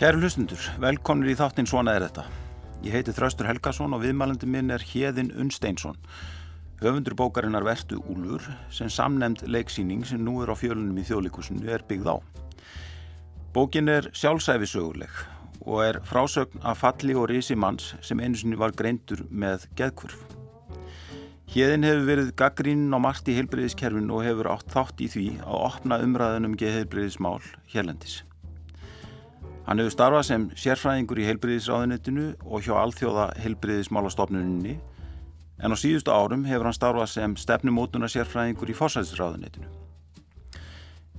Kæru hlustundur, velkonur í þáttinn Svona er þetta. Ég heiti Þraustur Helgason og viðmælandi minn er Hjeðin Unnsteinsson. Höfundur bókarinnar Vertu Úlur sem samnemd leiksýning sem nú er á fjölunum í þjóðleikusinu er byggð á. Bókin er sjálfsæfisöguleg og er frásögn af falli og risi manns sem einu sinni var greintur með geðkvörf. Hjeðin hefur verið gaggrín á margt í heilbreyðiskerfin og hefur átt þátt í því að opna umræðunum geðheilbreyðismál hérlendis. Hann hefur starfað sem sérfræðingur í heilbriðisráðunitinu og hjá alþjóða heilbriðismálastofnuninni en á síðustu árum hefur hann starfað sem stefnumótuna sérfræðingur í fórsæðisráðunitinu.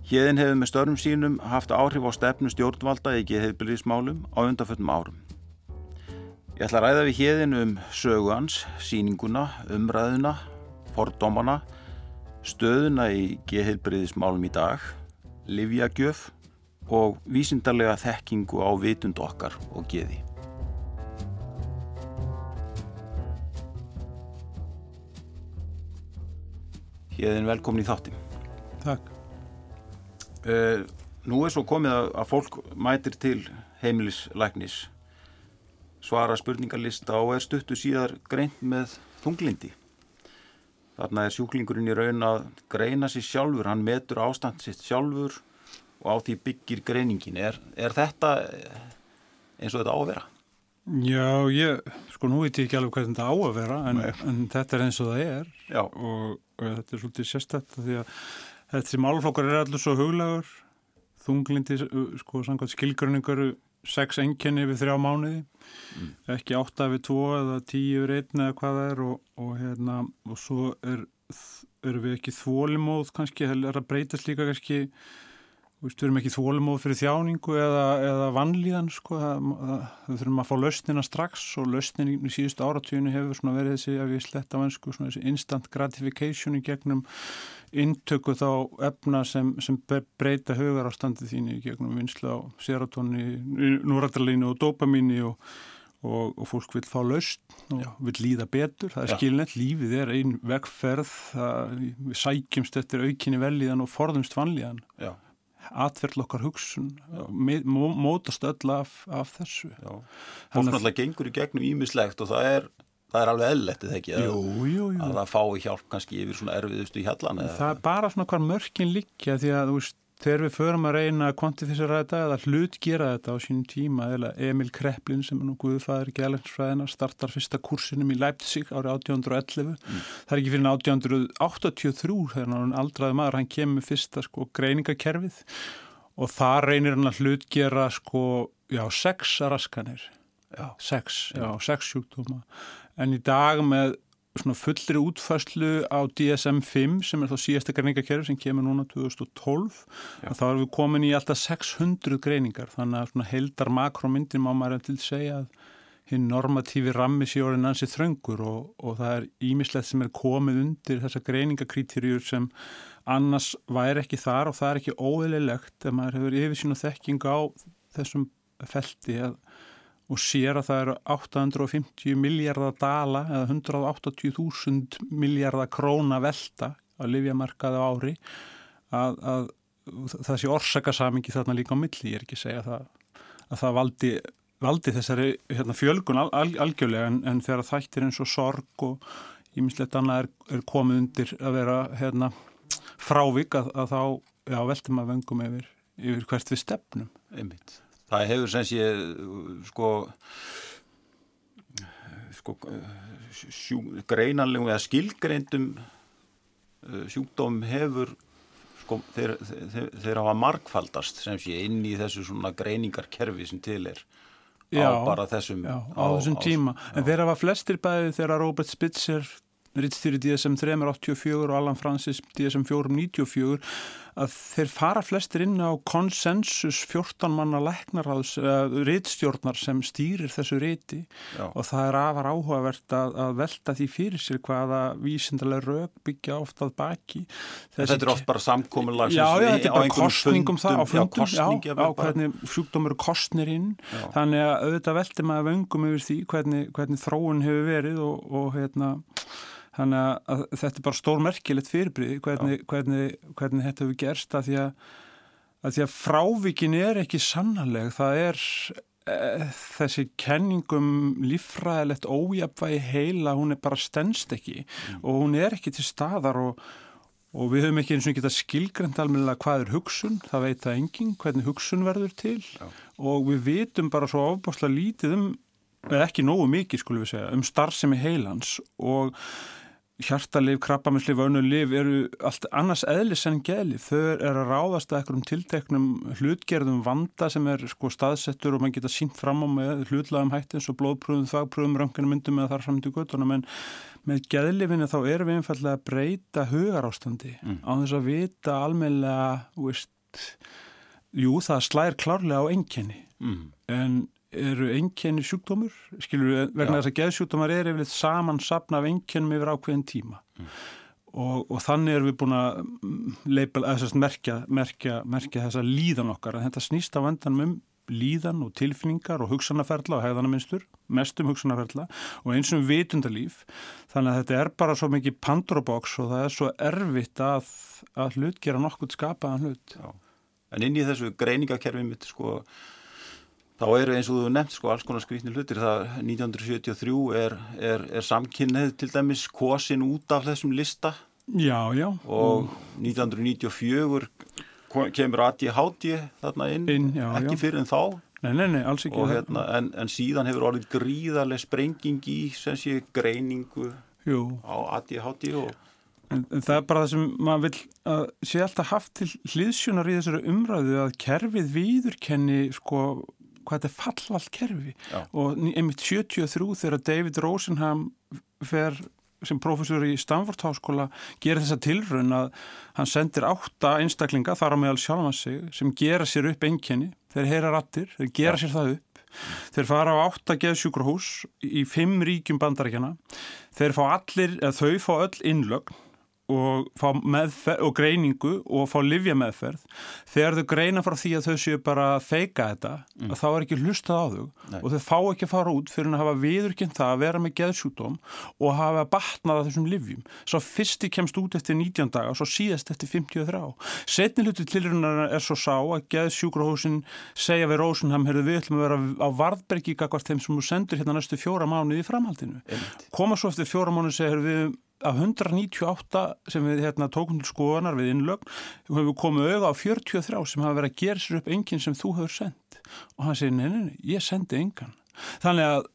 Hjeðin hefur með störnum sínum haft áhrif á stefnu stjórnvalda í heilbriðismálum á undanföllum árum. Ég ætla að ræða við hjeðin um sögu hans, síninguna, umræðuna, fordómana, stöðuna í geðheilbriðismálum í dag, livjagjöf og vísindarlega þekkingu á vitund okkar og geði. Hjeðin velkomin í þáttin. Takk. Uh, nú er svo komið að, að fólk mætir til heimilislæknis svara spurningarlista og er stuttu síðar greint með þunglindi. Þarna er sjúklingurinn í raun að greina sér sjálfur, hann metur ástand sitt sjálfur og á því byggir greiningin. Er, er þetta eins og þetta á að vera? Já, ég, sko nú veit ég ekki alveg hvað þetta á að vera en, en þetta er eins og það er og, og þetta er svolítið sérstætt því að þessi málflokkar er allur svo huglegur þunglindi, sko samkvæmt skilgörningar sex enginni við þrjá mánuði mm. ekki átta við tvo eða tíu við einn eða hvað það er og, og hérna og svo er, er við ekki þólimóð kannski, er að breytast líka kannski Við erum ekki þólumóð fyrir þjáningu eða, eða vannlíðan sko, við þurfum að fá lausnina strax og lausnin í síðustu áratíðinu hefur verið þessi, ef ég sletta á ennsku, þessi instant gratification í gegnum intöku þá efna sem, sem breyta högar á standið þínu í gegnum vinslu á serotóni, núrættarleinu og dopamíni og, og, og fólk vil fá lausn og Já. vil líða betur, það er skilnett, lífið er einn vegferð, það, við sækjumst eftir aukinni velíðan og forðumst vannlíðan. Já atverðl okkar hugsun mótast öll af, af þessu. Náttúrulega gengur í gegnum ímislegt og það er, það er alveg ellettið ekki jú, jú, jú. að það fái hjálp kannski yfir svona erfiðustu í hjallan Það er bara svona hvar mörkin líkja því að þú veist þegar við förum að reyna að kvantifísera þetta eða hlutgera þetta á sínum tíma eða Emil Kreplin sem er nú guðfæður gælænsfræðina startar fyrsta kursinum í Leipzig árið 1811 mm. það er ekki fyrir 1883 þegar hann aldraði maður, hann kemur fyrsta sko greiningakerfið og það reynir hann að hlutgera sko já, sex raskanir. Já, sex, já, sex sjúkdóma. En í dag með fullri útfæslu á DSM-5 sem er þá síðasta greiningakerfi sem kemur núna 2012 þá erum við komin í alltaf 600 greiningar. Þannig að svona heldar makromyndin má maður til að segja að hinn normatífi rammi síðan ansi þröngur og, og það er ímislegt sem er komið undir þessa greiningakrítirjur sem annars væri ekki þar og það er ekki óeililegt ef maður hefur yfir sín og þekking á þessum felti að og sér að það eru 850 miljardar dala eða 180.000 miljardar króna velta að livjamarkaði ári að, að sé orsakasamingi þarna líka á milli, ég er ekki að segja það, að það valdi, valdi þessari hérna, fjölgun al, al, algjörlega en, en þegar þættir eins og sorg og ímislegt annað er, er komið undir að vera hérna, frávik að, að þá veltum að vengum yfir, yfir hvert við stefnum. Einmitt það hefur sem sé sko sko sjú, greinanlegum eða skilgreindum uh, sjúkdóm hefur sko þeir, þeir, þeir hafa markfaldast sem sé inn í þessu svona greiningarkerfi sem til er já, á bara þessum já, á, á þessum tíma. Á, en þeir hafa flestir bæði þegar Robert Spitzer rittstýri DSM 384 og Allan Francis DSM 494 að þeir fara flestir inn á konsensus 14 manna læknaráðs uh, rittstjórnar sem stýrir þessu riti. Já. og það er afar áhugavert að, að velta því fyrir sér hvaða vísindarlega rauk byggja oft að baki. Þessi Þetta er oft bara samkominlag Já, já, þetta er bara kostningum það á fundum, já, já, á hvernig sjúkdómur kostnir inn, já. þannig að auðvitað velti maður vöngum yfir því hvernig, hvernig þróun hefur verið og, og hérna þannig að þetta er bara stórmerkilegt fyrirbríði hvernig, hvernig, hvernig þetta hefur gerst að því að, að því að frávikin er ekki sannarleg, það er e, þessi kenningum líffræðilegt ójapvægi heila, hún er bara stennst ekki mm. og hún er ekki til staðar og, og við höfum ekki eins og geta skilgrend almenna hvað er hugsun, það veit það engin, hvernig hugsun verður til Já. og við vitum bara svo ofbáslega lítið um, eða ekki nógu mikið skulum við segja, um starfsemi heilans og hjartalif, krabbamislif, önnulif eru allt annars eðlis en geðlif. Þau eru að ráðast að ekkur um tilteknum hlutgerðum vanda sem er sko staðsettur og mann geta sínt fram á með hlutlagum hættins og blóðpröðum, þagpröðum, rönginu með þar fram til göttunum en með geðlifinu þá erum við einfallega að breyta hugar ástandi mm. á þess að vita almeinlega, jú það slæðir klárlega á enginni mm. en eru enkenni sjúkdómur, skilur við, vegna þess að geðsjúkdómar er yfirleitt saman sapna af enkennum yfir ákveðin tíma. Mm. og, og þannig erum við búin að, mm, leipel, að merkja, merkja, merkja þessa líðan okkar. En þetta snýst á vendanum um líðan og tilfinningar og hugsanarferðla og hegðanaminstur, mestum hugsanarferðla og eins og vitundalíf þannig að þetta er bara svo mikið pandrobox og það er svo erfitt að, að hlut gera nokkuð skapaðan hlut. Já. En inn í þessu greiningakerfi mitt sko þá eru eins og þú nefnt sko alls konar skrítni hlutir. Það 1973 er, er, er samkynnið til dæmis kosin út af þessum lista. Já, já. og 1994 kemur ADHD þarna inn, inn já, ekki fyrir en þá. Nei, nei, nei, hérna, en, en síðan hefur orðið gríðarlega sprenging í sem sé greiningu Jú. á ADHD og En, en það er bara það sem maður vil að sé alltaf haft til hliðsjónar í þessari umræðu að kerfið viðurkenni sko hvað þetta er fallvallt kerfi. Já. og einmitt 73 þegar David Rosenham fer sem professor í Stanford Háskóla gerir þessa tilraun að hann sendir átta einstaklinga þar á meðal sjálfan sig sem gera sér upp einkenni. Þeir heyra rattir, þeir gera Já. sér það upp. Þeir fara á átta geðsjúkrahús í fimm ríkjum bandarækjana þeir fá allir, eða þau fá öll innlögn og, og greiningu og fá livja meðferð þegar þau greina frá því að þau séu bara að feika þetta mm. að þá er ekki hlustað á þau Nei. og þau fá ekki að fara út fyrir að hafa viðurkynnt það að vera með geðsjúdóm og hafa batnað að þessum livjum svo fyrsti kemst út eftir 19 daga og svo síðast eftir 53 setni hluti tilrunar er svo sá að geðsjúkrahúsin segja við Rósunham við ætlum að vera á varðbergi þeim sem þú sendur hérna næstu fjóra mánuði í framhaldinu. Koma svo eftir fjóra mánuði segja við af 198 sem við hérna, tókum til skoðanar við innlögn hefur við komið auða á 43 sem hafa verið að gera sér upp enginn sem þú hefur sendt og hann segir, nei, nei, ég sendi engan. Þannig að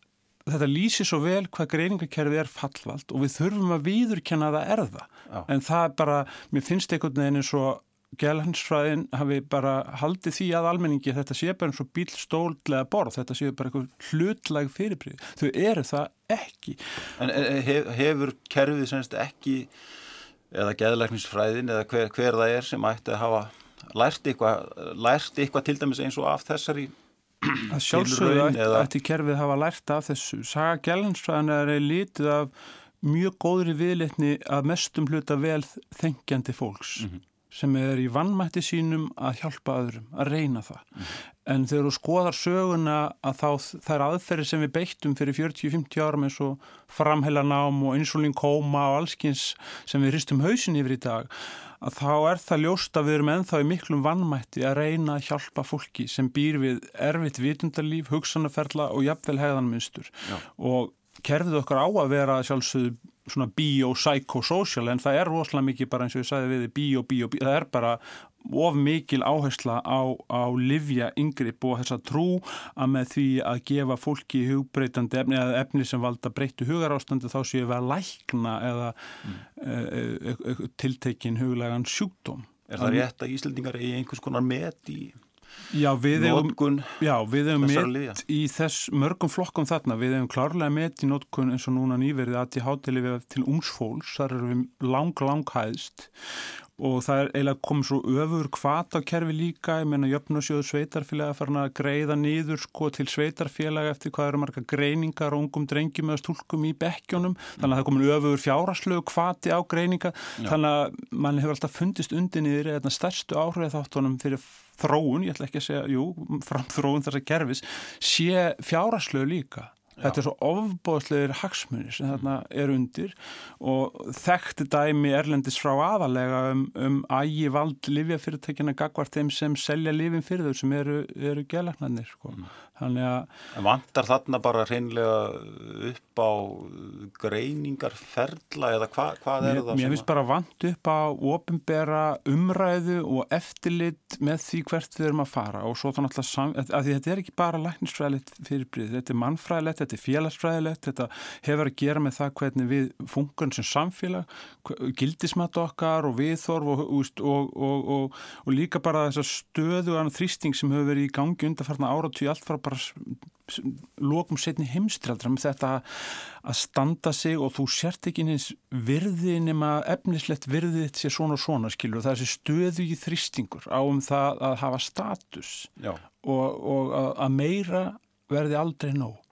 þetta lýsir svo vel hvað greiningakerfið er fallvalt og við þurfum að viðurkenna að það er það. Já. en það er bara, mér finnst einhvern veginn eins og gælhansfræðin hafi bara haldið því að almenningi þetta sé bara eins og bílstóldlega borð, þetta sé bara eitthvað hlutlæg fyrirbrið. Þau eru það ekki. En hef, hefur kerfið semst ekki eða gæðlækningsfræðin eða hver, hver það er sem ætti að hafa lært eitthvað, lært eitthvað til dæmis eins og af þessari að sjálfsögðu ætti, ætti kerfið hafa lært af þessu. Saga gælhansfræðin er lítið af mjög góðri viðletni að mestum hluta vel þengjandi fólks. Mm -hmm sem er í vannmætti sínum að hjálpa öðrum, að reyna það. Mm. En þegar þú skoðar söguna að þá þær aðferði sem við beittum fyrir 40-50 árum eins og framheilanám og insulinkóma og allskins sem við hristum hausin yfir í dag, að þá er það ljóst að við erum enþá í miklum vannmætti að reyna að hjálpa fólki sem býr við erfitt vitundalíf, hugsanarferla og jafnvel hegðanmynstur. Og kerfið okkar á að vera sjálfsögðu svona bio-psychosocial en það er rosalega mikið bara eins og ég sagði við bio-bio, það er bara of mikil áhersla á, á livja yngripp og þessa trú að með því að gefa fólki hugbreytandi efni eða efni sem valda breyttu hugarástandi þá séu við að lækna eða mm. e, e, e, tiltekin huglegan sjúkdóm. Er það rétt að Íslandingar er einhvers konar met í Já, við við hefum mitt í þess mörgum flokkum þarna, við hefum klárlega mitt í nótkun eins og núna nýverið að til hátilið til ungsfólks, þar erum við lang, lang hæðst og það er eiginlega komið svo öfur kvatakerfi líka, ég menna jöfnusjóðu sveitarfélag að fara að greiða nýður sko til sveitarfélag eftir hvað eru marga greiningar ungum drengjum eða stúlkum í bekkjónum, þannig að það er komin öfur fjárarslögu kvati á greininga. Já. þannig að mann hefur alltaf fundist undir nýður eða stærstu áhrif þáttunum fyrir þróun, ég ætla ekki að segja, jú, fram þróun þessar kerfis, sé fjárarslögu líka Þetta er svo ofbóðslegir hagsmunir sem þarna er undir og þekkti dæmi erlendis frá aðalega um, um ægi vald livjafyrirtækina gagvart þeim sem selja livin fyrir þau sem eru, eru gælagnarnir sko. Mm. Þannig að Vantar þarna bara reynlega upp á greiningarferla eða hva, hvað er mér, það? Mér finnst bara vant upp á ofinbera umræðu og eftirlit með því hvert við erum að fara og svo þannig að þetta er ekki bara læknisfræðilegt fyrirbrið, þetta er mannfræðilegt, þetta er félagsfræðilegt, þetta hefur að gera með það hvernig við fungun sem samfélag, gildismat okkar og viðþorf og, og, og, og líka bara þessa stöðu og þrýsting sem hefur verið í gangi undarfarna áratví allt frá bara lokum setni heimstraldra með þetta að standa sig og þú sért ekki neins virði nema efnislegt virðið til svona og svona skilur. Og það er þessi stöðu í þrýstingur á um það að hafa status og, og að meira verði aldrei nóg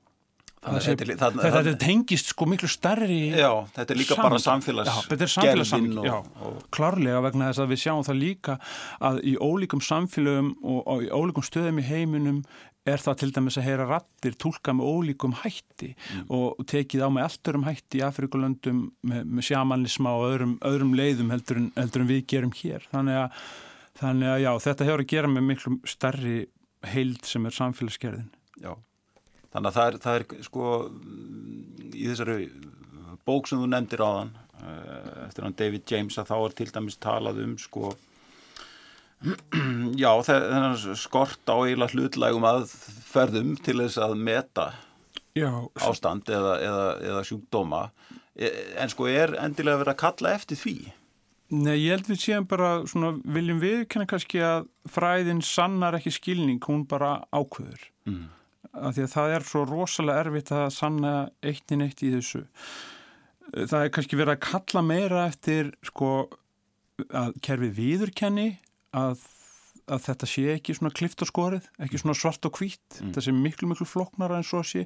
Þetta, tengist sko miklu starri Já, þetta er líka bara samfélagsgerðin Já, og... klárlega vegna þess að við sjáum það líka að í ólíkum samfélagum og, og í ólíkum stöðum í heiminum er það til dæmis að heyra rattir tólka með ólíkum hætti mm. og tekið á með allturum hætti í Afrikulöndum með, með sjamanisma og öðrum, öðrum leiðum heldur en, heldur en við gerum hér. Þannig að, þannig að já, þetta hefur að gera með miklu starri heild sem er samfélagsgerðin. Já, þannig að það er, það er sko í þessari bók sem þú nefndir á þann eh, eftir hann David James að þá er til dæmis talað um sko Já, þennan skort á eiginlega hlutlægum aðferðum til þess að meta Já. ástand eða, eða, eða sjúkdóma e, en sko er endilega verið að kalla eftir því? Nei, ég held við séum bara svona, viljum við kannski að fræðin sannar ekki skilning, hún bara ákveður mm. Af því að það er svo rosalega erfitt að sanna eittin eitt í þessu. Það er kannski verið að kalla meira eftir sko að kerfi viðurkenni að, að þetta sé ekki svona klift og skorið, ekki svona svart og hvít mm. þetta sé miklu miklu floknara en svo sé.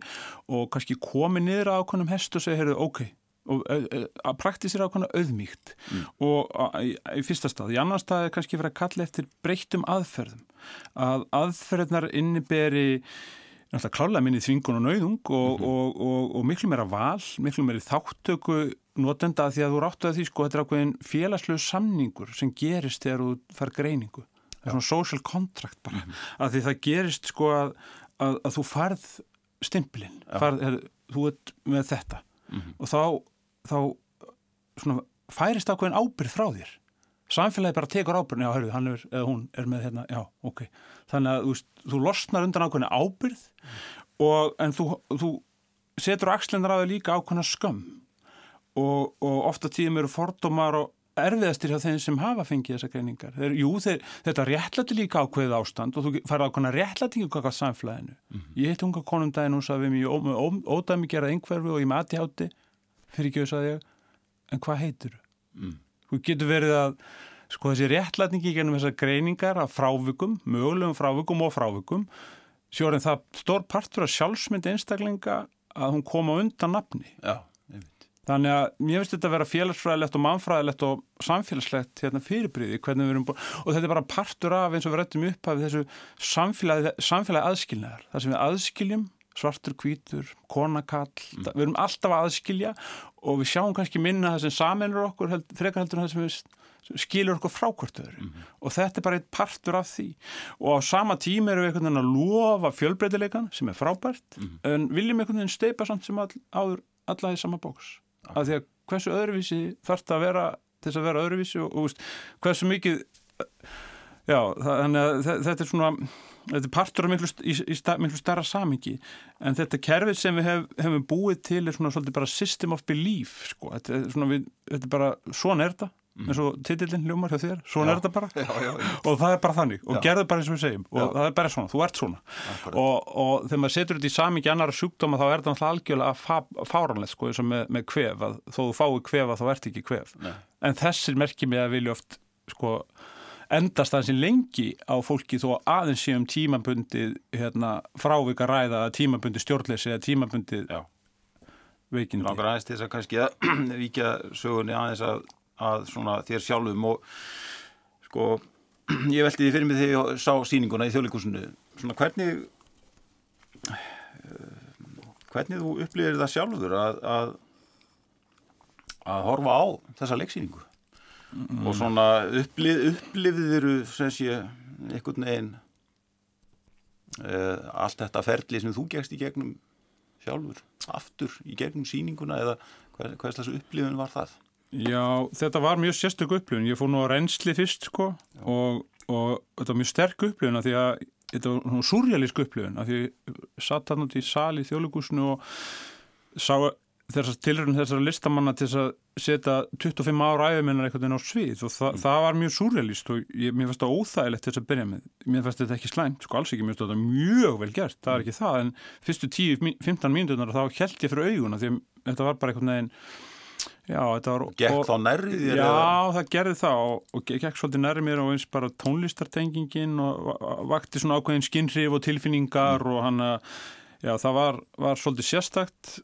Og kannski komi niður á ákveðnum hest og segja, heyrðu, ok. Og að praktísir ákveðna auðmíkt mm. og að, í fyrsta stað. Í annan stað er kannski verið að kalla eftir breytum aðferðum. Að aðferðnar inniberi náttúrulega klálega minni þvingun og nauðung og, mm -hmm. og, og, og miklu meira val, miklu meira þáttöku notenda að því að þú ráttu að því sko þetta er ákveðin félagslegu samningur sem gerist þegar þú fær greiningu það er svona social contract bara mm -hmm. að því það gerist sko að, að, að þú farð er, þú ert með þetta mm -hmm. og þá, þá svona, færist ákveðin ábyrð frá þér samfélagi bara tekur ábyrðin, já, hörru, hann er, eða hún er með hérna, já, ok þannig að þú, þú losnar undan ákveðin ábyrð og en þú, þú setur axlindar á þau líka ákveðina skömm og, og ofta tíðum eru fordómar og erfiðastir hjá þeim sem hafa fengið þessar greiningar. Þeir, jú, þeir, þetta réttlæti líka ákveðið ástand og þú fara ákveðna réttlætingu kakað samflæðinu. Mm -hmm. Ég heit unga konum daginn og sagði við mér ódæmi gerað einhverfi og ég mati hátti fyrir ekki að sagði ég, en hvað heitir þú? Mm. Þú getur verið að sko þessi réttlætingi gennum þessar greiningar af frávikum, mögulegum frávikum og frávikum, sjóðan það stór partur af sjálfsmynd einstaklinga að hún koma undan nafni. Já. Þannig að mér finnst þetta að vera félagsfræðilegt og mannfræðilegt og samfélagslegt hérna, fyrirbríði hvernig við erum búin og þetta er bara partur af eins og við rættum upp af þessu samfélagi, samfélagi aðskilnaðar þar sem við aðskiljum svartur, kvítur, konakall mm. við erum alltaf að aðskilja og við sjáum kannski minna það sem saminur okkur held, frekar heldur það sem við skilur okkur frákvörtuður mm -hmm. og þetta er bara eitt partur af því og á sama tíma erum við einhvern veginn að lofa fjölbreytileikan sem er frábært mm -hmm. en viljum einhvern veginn steipa samt sem all, áður alla í sama bóks að því að hversu öðruvísi þarf það að vera til þess að vera öðruvísi og, og hversu mikið já, þannig að þetta er svona þetta er partur af miklu, í, í sta, miklu starra samingi en þetta kerfið sem við hef, hefum búið til er svona svolítið bara system of belief sko, þetta er svona við, þetta er bara svona er þetta mm. eins og titillin hljómar hjá þér svona er þetta bara. Já, já, já. og það er bara þannig og gerðu bara eins og við segjum og það er bara svona, þú ert svona. Og, og þegar maður setur þetta í samingi annara sjúkdóma þá er þetta alltaf algjörlega fáranlegt sko eins og með, með kvef að þó þú fái kvef að þá ert ekki kvef. Nei. en þessir merkjum ég að vilja oft sko endast í lengi á fólki þó aðeins séum tímabundi hérna, frávika ræða tímabundi stjórnleysi eða tímabundi veikindi. Langar aðeins til þess að kannski að vikja sögunni aðeins að að svona þér sjálfum og sko ég veldi því fyrir mig þegar ég sá síninguna í þjóðleikusinu svona hvernig hvernig þú upplifir það sjálfur að, að, að horfa á þessa leiksýningu mm. og svona upplif, upplifðiru sem sé einhvern veginn uh, allt þetta ferli sem þú gegst í gegnum sjálfur, aftur í gegnum síninguna eða hvað, hvað þessu upplifun var það? Já, þetta var mjög sérstök upplifun, ég fór nú að reynsli fyrst sko og, og þetta var mjög sterk upplifun að því að þetta var svona surrealísk upplifun að því ég satt hann út í sali í þjóðlugúsinu og sá þessar tilröðin þessar listamanna til þess að setja 25 ára æfiminnar einhvern veginn á svið og þa mm. það var mjög surrealist og ég, mér finnst það óþægilegt til þess að byrja með. Mér finnst þetta ekki slæmt, sko alls ekki, mér finnst þetta mjög vel gert, það er ekki það, en fyrstu 10-15 mínutunar þá held ég fyrir auguna því að þetta var bara einhvern veginn Já, þetta var... Gekk þá nærrið þér? Já, eða? það gerði það og, og gekk svolítið nærrið mér og eins bara tónlistartengingin og vakti svona ákveðin skinnrif og tilfinningar mm. og hann að, já, það var, var svolítið sérstakt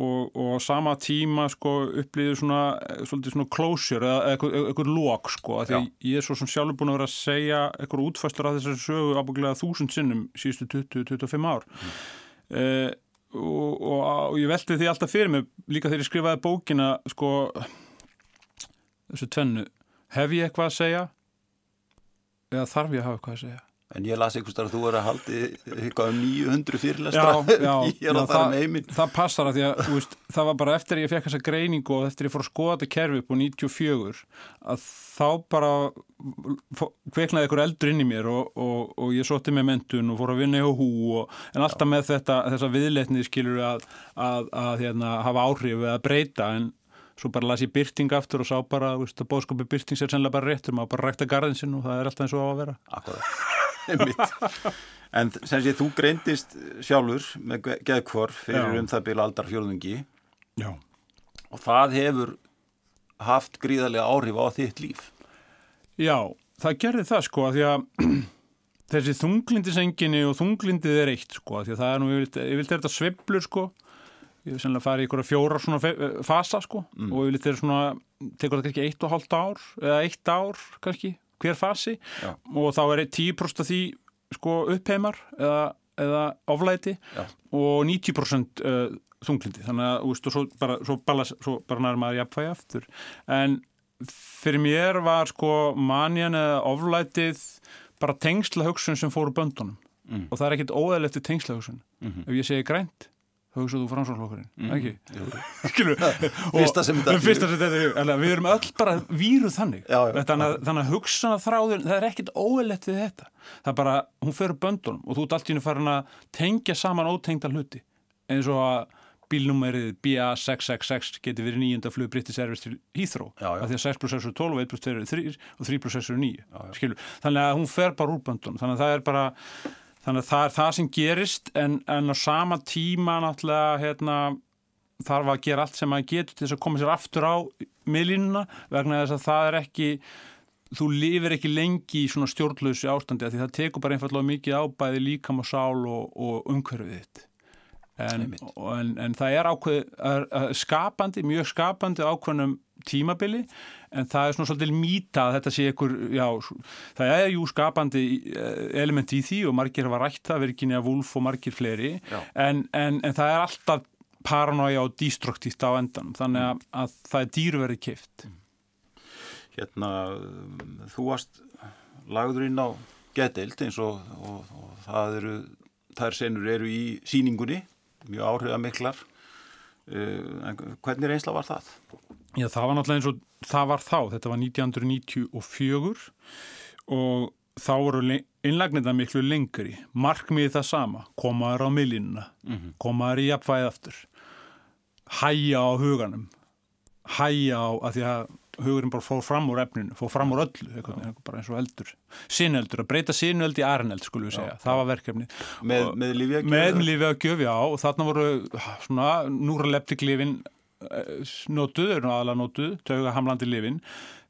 og, og sama tíma sko upplýðið svona, svolítið svona closure eða eitthvað lók sko, ég er svo sem sjálfur búin að vera að segja eitthvað útfæstur af þessari sögu ábygglega þúsund sinnum síðustu 20-25 ár. Mm. Uh, og, og, og ég veldi því alltaf fyrir mig líka þegar ég skrifaði bókina sko þessu tvennu hef ég eitthvað að segja eða þarf ég að hafa eitthvað að segja En ég las einhvers þar að þú er að haldi eitthvað um 900 fyrirlestra ég er að fara með heiminn Það passar að því að veist, það var bara eftir að ég fekk þessa greiningu og eftir að ég fór að skoða þetta kerfi upp á 94 að þá bara kveiknaði einhver eldur inn í mér og, og, og ég sótti með mentun og fór að vinna í hú og, en alltaf Já. með þetta þessa viðleitni skilur að, að, að hérna, hafa áhrif eða breyta en svo bara las ég byrting aftur og sá bara að bóðskopi byrting sér sennilega bara réttur maður bara rækta garðin sinn og það er alltaf eins og á að vera Akkurat en sem sé þú greindist sjálfur með geðkvorf fyrir Já. um það bila aldarfjörðungi og það hefur haft gríðarlega áhrif á þitt líf. Já, það gerði það sko að því að þessi þunglindisenginni og þunglindið er eitt sko að því að það er nú, ég vil þetta sveplur sko. Ég vil sennilega fara í ykkur fjóra svona fasa sko mm. og ég vil þetta svona tekur það kannski eitt og hálft ár eða eitt ár kannski hver fasi Já. og þá er 10% af því sko, uppheimar eða, eða oflæti Já. og 90% uh, þunglindi þannig að úst, svo bara, svo bara, svo bara nær maður jafnfæði aftur en fyrir mér var sko manjan eða oflætið bara tengsla hugsun sem fóru böndunum mm. og það er ekkit óæðilegt tengsla hugsun mm -hmm. ef ég segi grænt hugsaðu framsvárflokkurinn, mm. ekki? Skilu, fyrsta sem þetta fyrsta sem þetta er, við erum öll bara víruð þannig, já, já, þannig, að, þannig að hugsaða þráður, það er ekkit óelett við þetta, það er bara, hún fyrir böndunum og þú ert allt í hennu farin að tengja saman ótengda hluti, eins og að bílnúmerið BA666 geti verið nýjunda flug British Airways til Heathrow, af því að 6 plus 6 er 12 og 1 plus 2 er 3 og 3 plus 6 er 9 skilur, þannig að hún fer bara úr böndunum, þannig að það er bara Þannig að það er það sem gerist en, en á sama tíma náttúrulega hérna, þarf að gera allt sem maður getur til þess að koma sér aftur á miðlínuna vegna þess að það er ekki, þú lifir ekki lengi í svona stjórnlausi ástandi því það tekur bara einfallega mikið ábæði líkam og sál og, og umhverfið þitt. En, en, en það er ákveð, skapandi, mjög skapandi ákveðnum tímabili en það er svona svolítið mýta að þetta sé ykkur, já, það er jú skapandi eh, element í því og margir hafa rætt það, Virginia Woolf og margir fleiri. En, en, en það er alltaf paranoia og destruktíft á endan þannig að, að það er dýrverið kift Hérna, þú varst lagður inn á getild eins og, og, og það eru, þær senur eru í síningunni, mjög áhrifamiklar. Uh, hvernig reynsla var það? Já, það var náttúrulega eins og það var þá, þetta var 1994 og þá voru innlagnirna miklu lengri, markmiði það sama, komaður á millínuna, mm -hmm. komaður í jafnvæð aftur, hæja á huganum, hæja á að því að hugurinn bara fór fram úr efninu, fór fram úr öllu, eitthvað, bara eins og eldur, sineldur, að breyta sineld í arneld skulum við segja, já, það var verkefni. Með, með lífi að gjöf? Með lífi að gjöf, já, og þarna voru svona núra leptiklifin notuð, eru aðalega notuð, tauga hamlandi lifin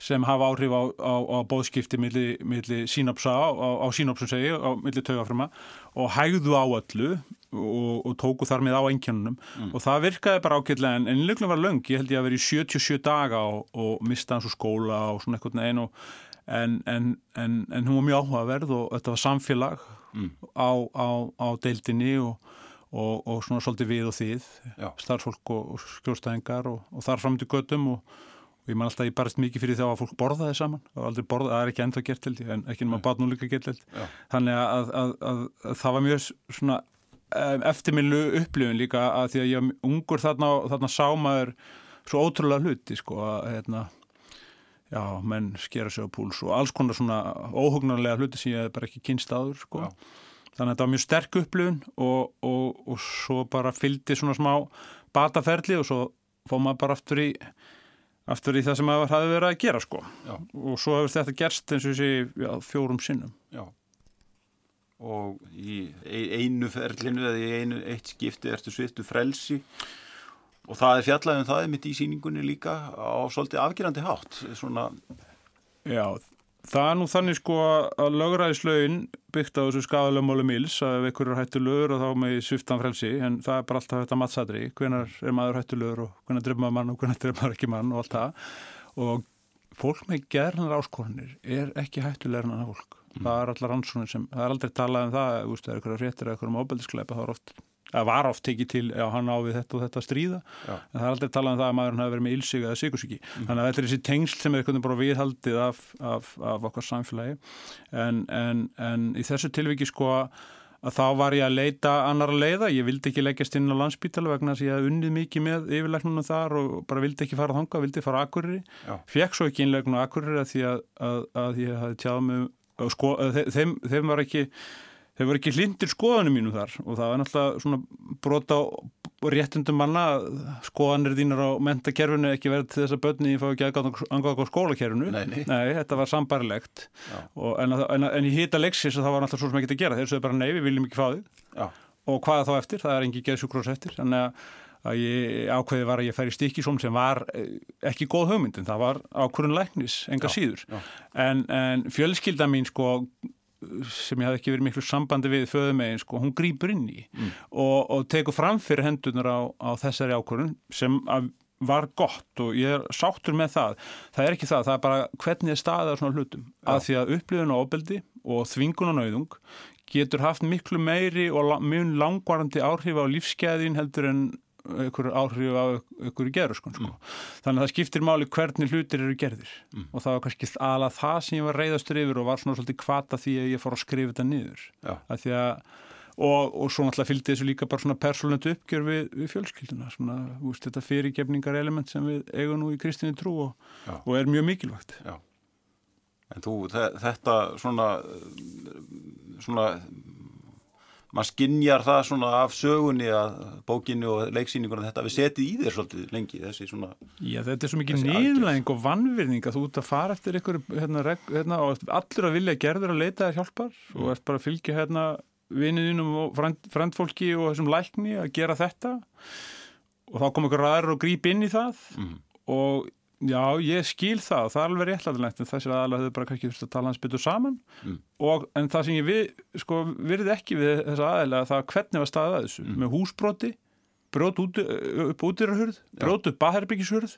sem hafa áhrif á, á, á bóðskipti millir milli sínopsa, á, á sínopsum segi, á millir taugafrema og hægðu á öllu og, og tóku þar með á engjörnunum mm. og það virkaði bara ákveðlega en innleiknum var löng, ég held ég að vera í 77 daga og, og mista hans úr skóla og svona eitthvað en, en, en, en hún var mjög áhugaverð og þetta var samfélag mm. á deildinni og og, og svona svolítið við og þið, starfsfólk og, og skjóstæðingar og, og þar fram til göttum og, og ég man alltaf, ég barist mikið fyrir þá að fólk borðaði saman. Og aldrei borðaði, það er ekki ennþá gert held en ekki nema bát nú líka gert held þannig að, að, að, að það var mjög svona em, eftirminlu upplifun líka að því að ég var ungur þarna þarna sá maður svo ótrúlega hluti sko að hérna já, menn skera sig á púls og alls konar svona óhugnarlega hluti sem ég bara ekki kynst áður sko. Já. Þannig að þetta var mjög sterk upplifun og, og, og svo bara fylgdi svona smá bataferli og svo fór maður bara aftur í aftur í það sem maður hafi verið að gera sko. Já. Og svo hefur þetta gerst eins og þessi fjórum sinnum. Já. Og í e- einu ferlinu eða í einu eitt skipti ertu svittu frelsi og það er fjallað um það mitt í síningunni líka á svolítið afgerandi hátt. Svona, Já, það er nú þannig sko að lögræðislaugin byggt á þessu skadalegmáli mils að ef einhver er hættulegur og þá með sviftan frelsi en það er bara alltaf þetta matsadri hvenar er maður hættulegur og hvenar drefum maður mann og hvenar drefum maður ekki mann og allt það. Og fólk með gerðnar áskorunir er ekki hættulegur en það fólk. Það er allar ansónir sem, það er aldrei talað um það það er eitthvað fréttir eða eitthvað um óbeldiskleipa það er oft, það var oft tekið til já, hann á við þetta og þetta að stríða. Já. en það er aldrei talað um það að maðurinn hafi verið með ílsig eða sikursiki, þannig að þetta er þessi tengsl sem er veginn bara viðhaldið af, af, af okkar samfélagi. En, en, en í þessu tilviki sko að þá var ég að leita annara leiða, ég vildi ekki leggjast inn á landsbítala vegna þess að ég hafði unnið mikið með yfirleiknunum þar og bara vildi ekki fara þangað, vildi fara Já. fekk svo ekki innleiknun á Akureyri að að, að, að ég hafði tjáð og sko, að þe- þeim, þeim var ekki, þeim var ekki hlindir skoðanum mínum þar og það var náttúrulega svona brota á réttundum manna að skoðanir þínar á mentakerfinu ekki verið til þess að börni fá ekki aðgáð á skólakerfinu. Nei, nei. þetta var sambarilegt og, en, en, en í hita leiksis það var náttúrulega svo sem ekki að gera. Þeir sögðu bara nei, við viljum ekki fá þig. Já, og hvað þá eftir, það er engi geðsjúkrós eftir. Þannig að, að ég ákveði var að ég fær í stikisóm sem var eh, ekki góð hugmyndin, það var ákvörun læknis enga Já, síður. já. en, en fjölskylda mín sko sem ég hafði ekki verið miklu sambandi við föðumegin, sko, hún grýpur inn í Mm. og, og tekur fram fyrir hendunar á, á þessari ákvörun sem var gott og ég er sáttur með það. Það er ekki það, það er bara hvernig er staðið á svona hlutum, að því að upplifun og ofbeldi og þvingun og nauðung getur haft miklu meiri og mjög langvarandi áhrif á lífskeiðin heldur en einhver áhrif á einhverju gerurskun sko. þannig að það skiptir máli hvernig hlutir eru gerðir. Og það var kannski alveg það sem ég var reyðastur yfir og var svona svolítið kvata því að ég fór að skrifa þetta niður. Að því að og, og svo náttúrulega fylgdi þessu líka bara svona persónlöndu uppgjör við, við fjölskylduna svona, úst, þetta fyrirgefningar element sem við eigum nú í kristinni trú og, og er mjög mikilvægt. Já. En þú, þe- þetta svona, svona, maður skinjar það svona af sögunni að bókinni og leiksýningunum þetta við setið í þér svolítið lengi, þessi svona, Já, þetta er svo mikið Þessi niðurlæðing og vannvirðing að þú ert að fara eftir ykkur hérna, hérna, og allir að vilja gerður að leita þér hjálpar og ert bara að fylgja hérna vinninum og frend, frendfólki og þessum lækni að gera þetta og þá kom ykkur ræður og gríp inn í það Mhm. og já, ég skil það. Það er alveg réttlæðilegt en þessir aðalega höfðu bara kannski þurft að tala hans betur saman. Mm. og, en það sem ég við, sko, virði ekki við þessa aðalega það hvernig var staðið að þessu. Með húsbroti brjót út, upp útýrahurð, brjót upp baðherbyggisurð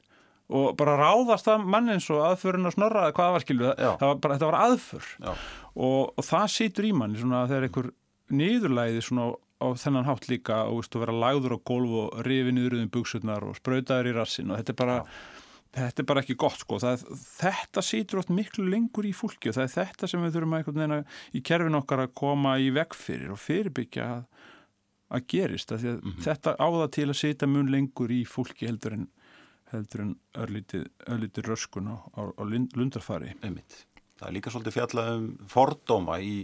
og bara ráðast að mann eins og aðförun að snorra eða hvað það var Já. það, það bara, þetta var aðför. Já, og, og það situr í manni svona þegar einhver niðurlæði svona á, þennan hátt líka og veist, vera lagður á gólf og rifi niður um buksurnar og spröytaður í rassin og þetta er bara þetta er bara ekki gott sko það, þetta situr oft miklu lengur í fólki og það er þetta sem við þurfum að að í kerfin okkar að koma í veg fyrir og fyrirbyggja að, að gerist að að þetta áða til að sita mun lengur í fólki heldur en heldur en örlítið, örlítið röskun á, á, á lund- lundarfari einmitt. Það er líka svolítið fjallað um fordóma í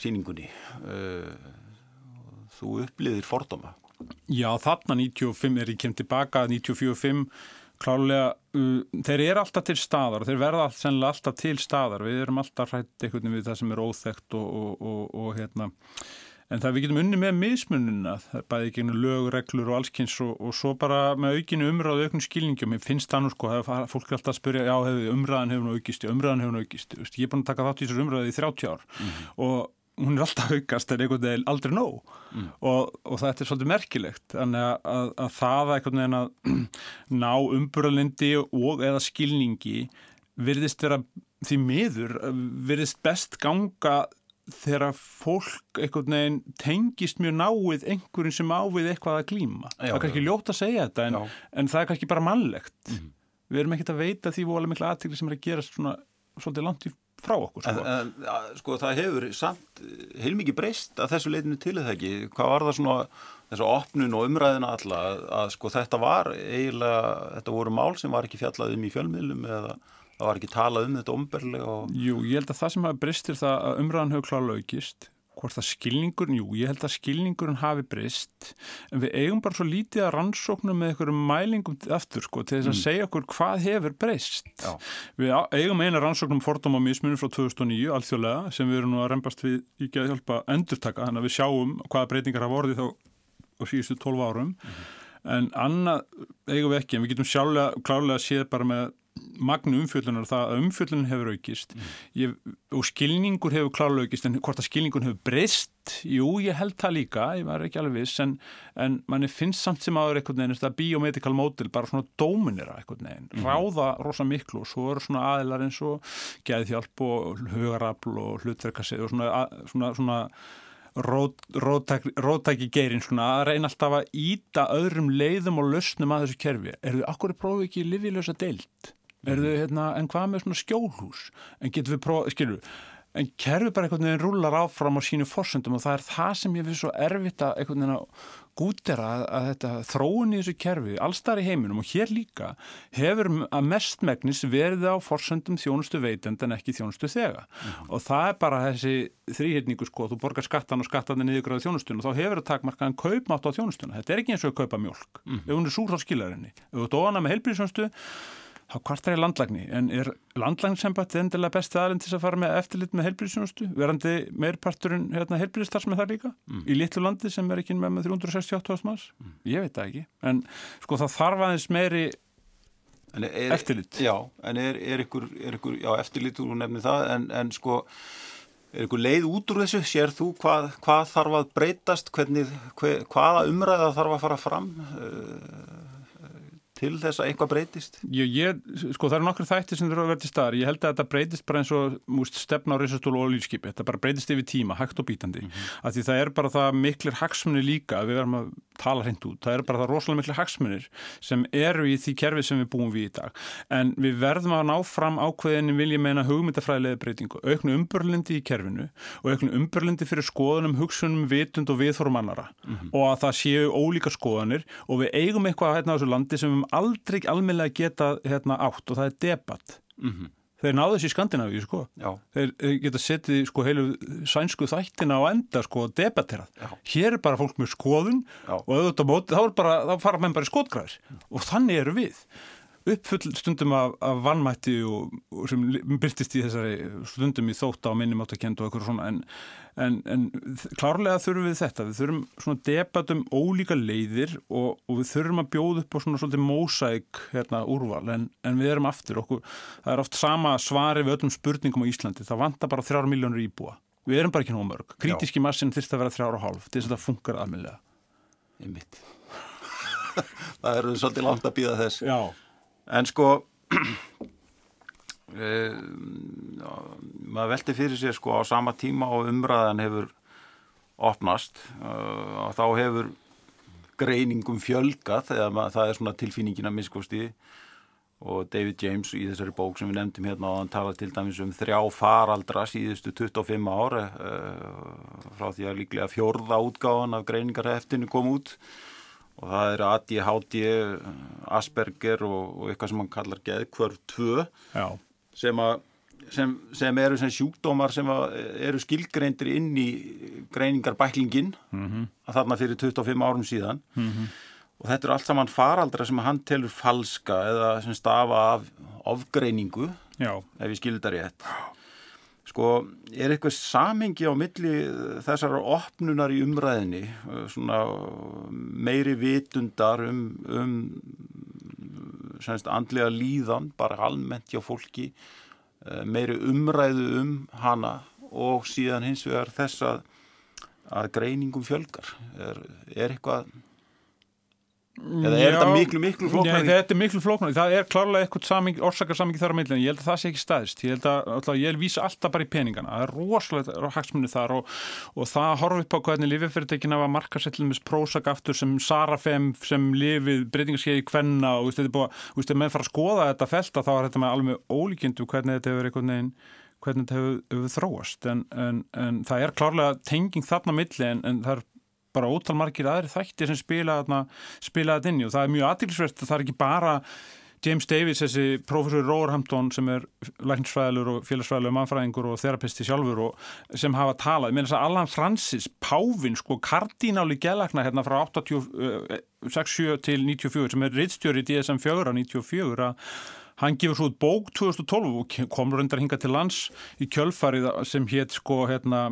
síningunni. Uh, Þú upplýðir fordóma. Já, þarna 95 er ég kem tilbaka 94-5 klálega, uh, þeir eru alltaf til staðar og þeir verða allt, sennilega alltaf til staðar. Við erum alltaf hrætt einhvern veginn við það sem er óþekkt og, og, og, og hérna. En það við getum unni með mismununa það er bæði ekki lög, reglur og allskynns og, og svo bara með aukinu umræðu auknu skilningjum, ég finnst það nú sko það fólk er alltaf að spyrja, já, hefði, umræðan hefur nú aukist umræðan hefur nú aukist, ég er búin að taka þátt í þessar umræðu í 30 ár. Og hún er alltaf aukast en einhvern veginn aldrei nóg og, og þetta er svolítið merkilegt þannig að, að, að það að einhvern veginn að ná umburalindi og eða skilningi virðist vera því miður virðist best ganga þegar fólk einhvern veginn tengist mjög náið einhverjum sem ávið eitthvað að glýma. Já, það er kannski ljótt að segja þetta en, en það er kannski bara mannlegt. Mhm. Við erum ekkert að veita því vola mikla aðtegli sem er að gerast svona svolítið langt í frá okkur. En, Sko. en ja, sko það hefur samt eh, heilmikið breyst að þessu leitinu til eða ekki. Hvað var það svona þessu opnun og umræðina alla að, að sko þetta var eiginlega, þetta voru mál sem var ekki fjallað um í fjölmiðlum eða það var ekki talað um þetta omberlega og Jú, ég held að það sem hafi breyst er það að umræðan hefur klálega aukist. Hvort að skilningurinn, jú, ég held að skilningurinn hafi breyst, en við eigum bara svo lítið að rannsóknum með einhverjum mælingum aftur, sko, til þess að segja okkur hvað hefur breyst. Já. Við eigum eina rannsóknum fordóma mismunum frá 2009, alþjóðlega, sem við erum nú að reymbast við í geða hjálpa að endurtaka, þannig að við sjáum hvaða breytingar hafa orðið þá á síðustu 12 árum. En annað eigum við ekki, en við getum sjálflega, klálega séð bara með magnu umfjöllunar það að umfjöllunin hefur aukist. Ég, og skilningur hefur klálega aukist en hvort að skilningur hefur breyst? Jú, ég held það líka, ég var ekki alveg viss en, en manni finnst samt sem aður einhvern veginn, þetta biomedical model bara svona dóminera einhvern veginn, ráða rosa miklu og svo eru svona aðilar eins og geðhjálp og hugarafl og hlutverkasið og svona, að- svona, svona rótæki geirinn svona að reyna alltaf að íta öðrum leiðum og lausnum að þessu kerfi. Er þau akkur prófið ekki lífilösa deilt? Er þau, hérna, en hvað með svona skjólhús? En getum við prófið, skilur, en kerfi bara einhvern veginn rúlar áfram á sínu forsöndum og það er það sem ég finnst svo erfitt að einhvern veginn að gútera að, að þetta þróun í þessu kerfi, allstar í heiminum og hér líka hefur að mestmegnis verið á forsöndum þjónustu veitend en ekki þjónustu þega og það er bara þessi þrýhyrningu sko, þú borgar skattan og skattan er niðurgráða þjónustun og þá hefur það takmarkaðan kaupmátt á þjónustuna, þetta er ekki eins og að kaupa mjölk ef hún er súr þá skilar henni, þá hvart er ég landlagni, en er landlagnsembætti endilega besti aðlinn til að fara með eftirlit með heilbríðsjónustu, verandi meirparturinn hérna, heilbríðstars með það líka í litlu landi sem er ekki með, með 368 manns, ég veit það ekki. En sko það þarf aðeins meiri er, Eftirlit. Já, en er, er, ykkur, er ykkur, já, eftirlit úr nefni það, en, en sko, er ykkur leið út úr þessu? Sér þú hvað, hvað þarf að breytast, hvernig, hve, hvaða umræða þarf að fara fram? Uh, til þess að eitthvað breytist? Ég, ég, sko það eru nokkur þættir sem þurfa að vera til staðar. Ég held að þetta breytist bara eins og múst, stefna á reysastól og olískipi. Þetta bara breytist yfir tíma, hægt og bítandi. Mm -hmm. Því það er bara það miklir hagsmunir líka, við verðum að tala hreint út. Það eru bara það rosalega miklir hagsmunir sem eru í því kerfi sem við búum við í dag. En við verðum að ná fram ákveðinni vilja meina hugmyndafræðilega breytingu, auknu umbörlindi í kerfinu og auknu umbörlindi fyrir skoðunum, hugsunum, vitund og viðforum annara og að það séu ólíka skoðanir og við eigum eitthvað hérna á þessu landi sem höfum aldrei almennilega geta hérna átt og það er debatt. Mm Þeir náðu þessi í Skandinavíu sko. Já, Þeir geta setið sko heilu sænsku þættina á enda sko og debatterað. Já. Hér er bara fólk með skoðun Já. og móti, þá, bara, þá fara menn bara í skotgræðir og þannig eru við uppfull stundum af, af vannmætti og, og sem byrtist í þessari stundum í þótta og minnum áttakend og eitthvað svona en, en, en klárlega þurfum við þetta, við þurfum svona debatum ólíka leiðir og, og við þurfum að bjóða upp á svona svolítið mósæk hérna úrval en, en við erum aftur. Okkur, það er oft sama svari við öllum spurningum á Íslandi, það vantar bara þrjár miljónur íbúa, við erum bara ekki nóg mörg. Krítiski massin þyrst að vera þrjár og hálf þess að þetta funkar mitt. það eru svolítið langt að býða þess. Já, En sko, já, maður velti fyrir sér sko á sama tíma og umræðan hefur opnast uh, þá hefur greiningum fjölgat þegar það er svona tilfinningin að miskosti og David James í þessari bók sem við nefndum hérna og hann tala til dæmis um þrjá faraldra síðustu 25 ára uh, frá því að líklega fjórða útgáðan af greiningarheftinu kom út og það er ADHD, Asperger og, og eitthvað sem hann kallar geðkvörf 2 já, sem, að, sem, sem eru sem sjúkdómar sem að eru skilgreindir inn í greiningarbæklingin Mhm. að þarna fyrir 25 árum síðan. Og þetta eru allt saman faraldra sem hann telur falska eða sem stafa af ofgreiningu já. ef ég skilur þetta rétt sko, er eitthvað samengi á milli þessara opnunar í umræðinni svona meiri vitundar um, um semst andlega líðan bara almennt hjá fólki eh, meiri umræðu um hana og síðan hins vegar þess að, að greiningum fjölgar? Er, er eitthvað Eða er þetta miklu, miklu flóknar? Nei, þetta er miklu flóknar. Það er klárlega eitthvað orsakarsamengi þar á millin. Ég held að það sé ekki staðist. Ég held að, að ég vísa alltaf bara í peningana. Það er rosalega hagsmunni þar og, og það horfið upp á hvernig lififyrirtekin hafa markasettlum með prósak aftur sem Sarafem sem lifið breytingarskeiði kvenna og veist, ef menn fara að skoða þetta felta þá er þetta með alveg ólíkjöndu hvernig þetta hefur einhvern veginn hvernig þetta hefur, hefur þróast en, en, en það er klárlega tenging þarna milli en, en það er bara ótalmarkir aðri þættir sem spila þetta inn og það er mjög aðtilsvert að það er ekki bara James Davis, þessi professor Roverhampton sem er lækningsfræðilur og félagsfræðilur mannfræðingur og þerapisti sjálfur og sem hafa talað, meina þess að Allan Francis Pávin, sko, kardináli gælækna hérna frá 86 til 94 sem er rittstjóri í DSM-4 á 94 að hann gefur svo bók 2012 og komur reyndar hinga til lands í kjölfarið sem hétt sko hérna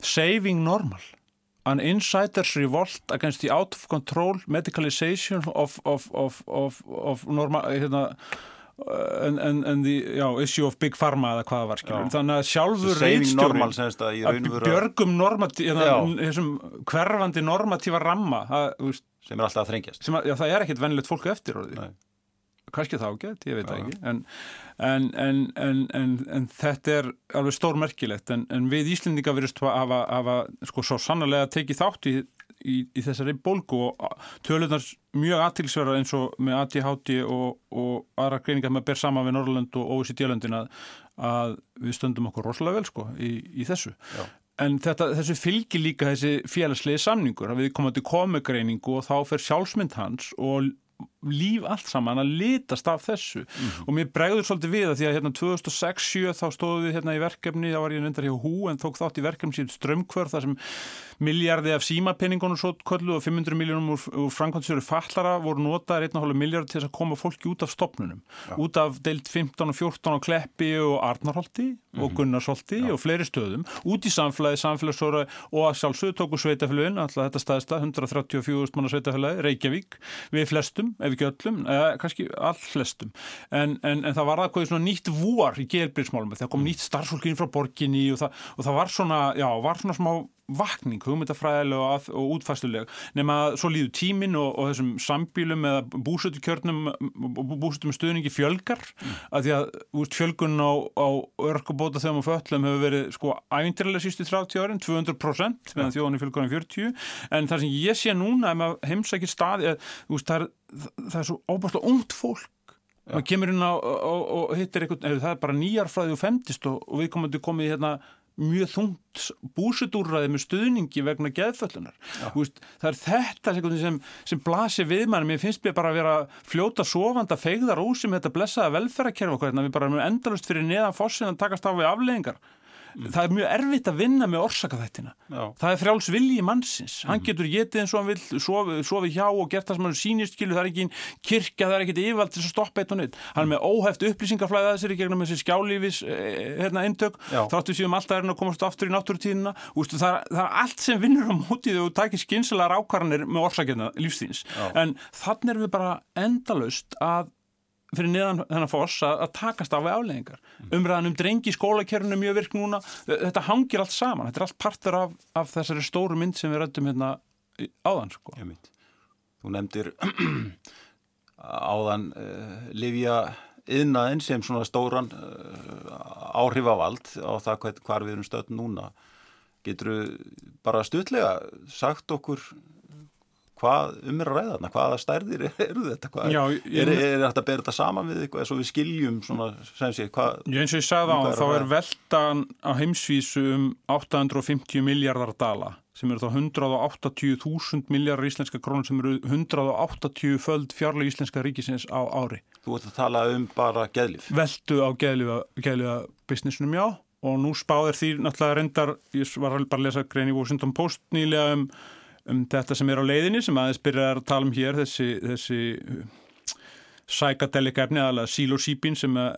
Saving Normal an insider's revolt against the out of control medicalization of, of, of, of normal, hérna en, en, en the já, issue of big pharma eða hvaða var skilur. þannig að sjálfur reitstjóri að björgum normatív þessum hverfandi normatífa ramma að, sem er alltaf að þrengjast. að, já, það er ekkit vennilegt fólku eftir kannski þá gett, ég veit það ekki. En, en, en, en þetta er alveg stórmerkilegt. En við Íslendinga verðist að hafa, hafa sko svo sannlega tekið þátt í, í, í þessari bólgu og tölunar mjög aðtilsverðar eins og með ADHD og, og aðra greiningar með að ber sama við Norrland og OECD-löndin að, að við stöndum okkur rosalega vel sko í, í þessu. Já. En þetta, þessu fylgir líka þessi félagslegi samningur að við komum til komugreiningu og þá fer sjálfsmynd hans og líf allt saman að litast af þessu mm og mér bregður svolítið við að því að hérna 2006-07 þá stóðu við hérna í verkefni, þá var ég nefndar hjá hú en tók þátt í verkefni síðan strömmkvörð þar sem miljardi af símapenningunum svo kollu og 500 miljónum úr, úr framkvæmstöru fallara voru notaður 1,5 miljard til að koma fólki út af stopnunum ja. út af deilt 15 og 14 og Kleppi og Arnarholti mm og mhm. Gunnarsholti ja. og fleiri stöðum út í samfélagi, samfélagsóra og að sjálfsögðu tóku sveitafélagin, alltaf þetta staðista 134 manna sveitafélagi, Reykjavík við flestum, ef ekki öllum eða kannski all flestum. En, en, en það var aðkvæði svona nýtt vor í gelbríðsmálum, það kom nýtt starfsfólk inn frá borginni og það, og það var svona, já, var svona smá vakning, hugmyndafræðilega og, og útfæstuleg nema að svo líður tímin og, og þessum sambílum eða búsötukjörnum og búsötum stöðningi fjölgar mm. að því að úr fjölgun á, á örkabóta þegar maður föllum hefur verið sko ævindirlega sístu 30 árin 200% meðan þjóðan í fjölgunum 40 en það sem ég sé núna ef maður heimsækir stað er, það, er, það er svo óbúrslega ungt fólk. Maður kemur inn á og, og hittir eitthvað, það er bara nýjarfræði og femtist og, og við komum til komið hérna mjög þungt búsutúrraði með stuðningi vegna geðföllunar. Það er þetta sem, sem blasir við mann. Mér finnst mér bara að vera fljóta sofanda feigðar ósum þetta blessaða velferðarkerf og hvernig við bara erum endalust fyrir neðan fossin að takast á við afleggingar mm. það er mjög erfitt að vinna með orsakaþættina. Það er frjáls vilji mannsins. Mm. hann getur getið eins og hann vil sofið sofi hjá og gert það sem hann sínist skilu það er ekki kirkja, það er ekkit yfald til að stoppa eitt og nýtt hann er með óheft upplýsingarflæða þessir í gegnum þessi skjálífis eh, hérna, eintök. Þáttu síðan alltaf er að komast aftur í náttúrutíðina. Það, það er allt sem vinnur á mótið og takir skynsela rákvarnir með orsakina lífstíðins en þannig er við bara endalust að fyrir niðan þennan foss að, að takast af afleggingar. Mm. Umræðan um drengi í skólakerfinu er mjög virk núna. Þetta hangir allt saman. Þetta er allt partur af, af þessari stóru mynd sem við rættum hérna áðan. Sko. Þú nefndir áðan uh, Livja yðnaðinn sem svona stóran uh, áhrifavald á það hvað, hvað við erum stöðn núna. Getur þú bara stutlega sagt okkur hvað um er að ræða þarna, hvaða stærðir eru þetta, hvað, Já, er, er þetta að bera þetta saman við eitthvað, eins og við skiljum svona, sem sé, hvað Já, eins og ég sagði á, þá er veldan á heimsvísu um 850 miljardar dala, sem eru þá 180.000 miljardar íslenska krónur sem eru 180 föld fjárlega íslenska ríkisins á ári. Þú ert að tala um bara geðlif. Veldu á geðlifa businessunum, já, og nú spáðir því náttúrulega reyndar, ég var bara að lesa grein í Washington Post nýlega um um þetta sem er á leiðinni sem aðeins byrjar að tala um hér þessi, þessi sækadelika efni aðalega sílósípin sem uh,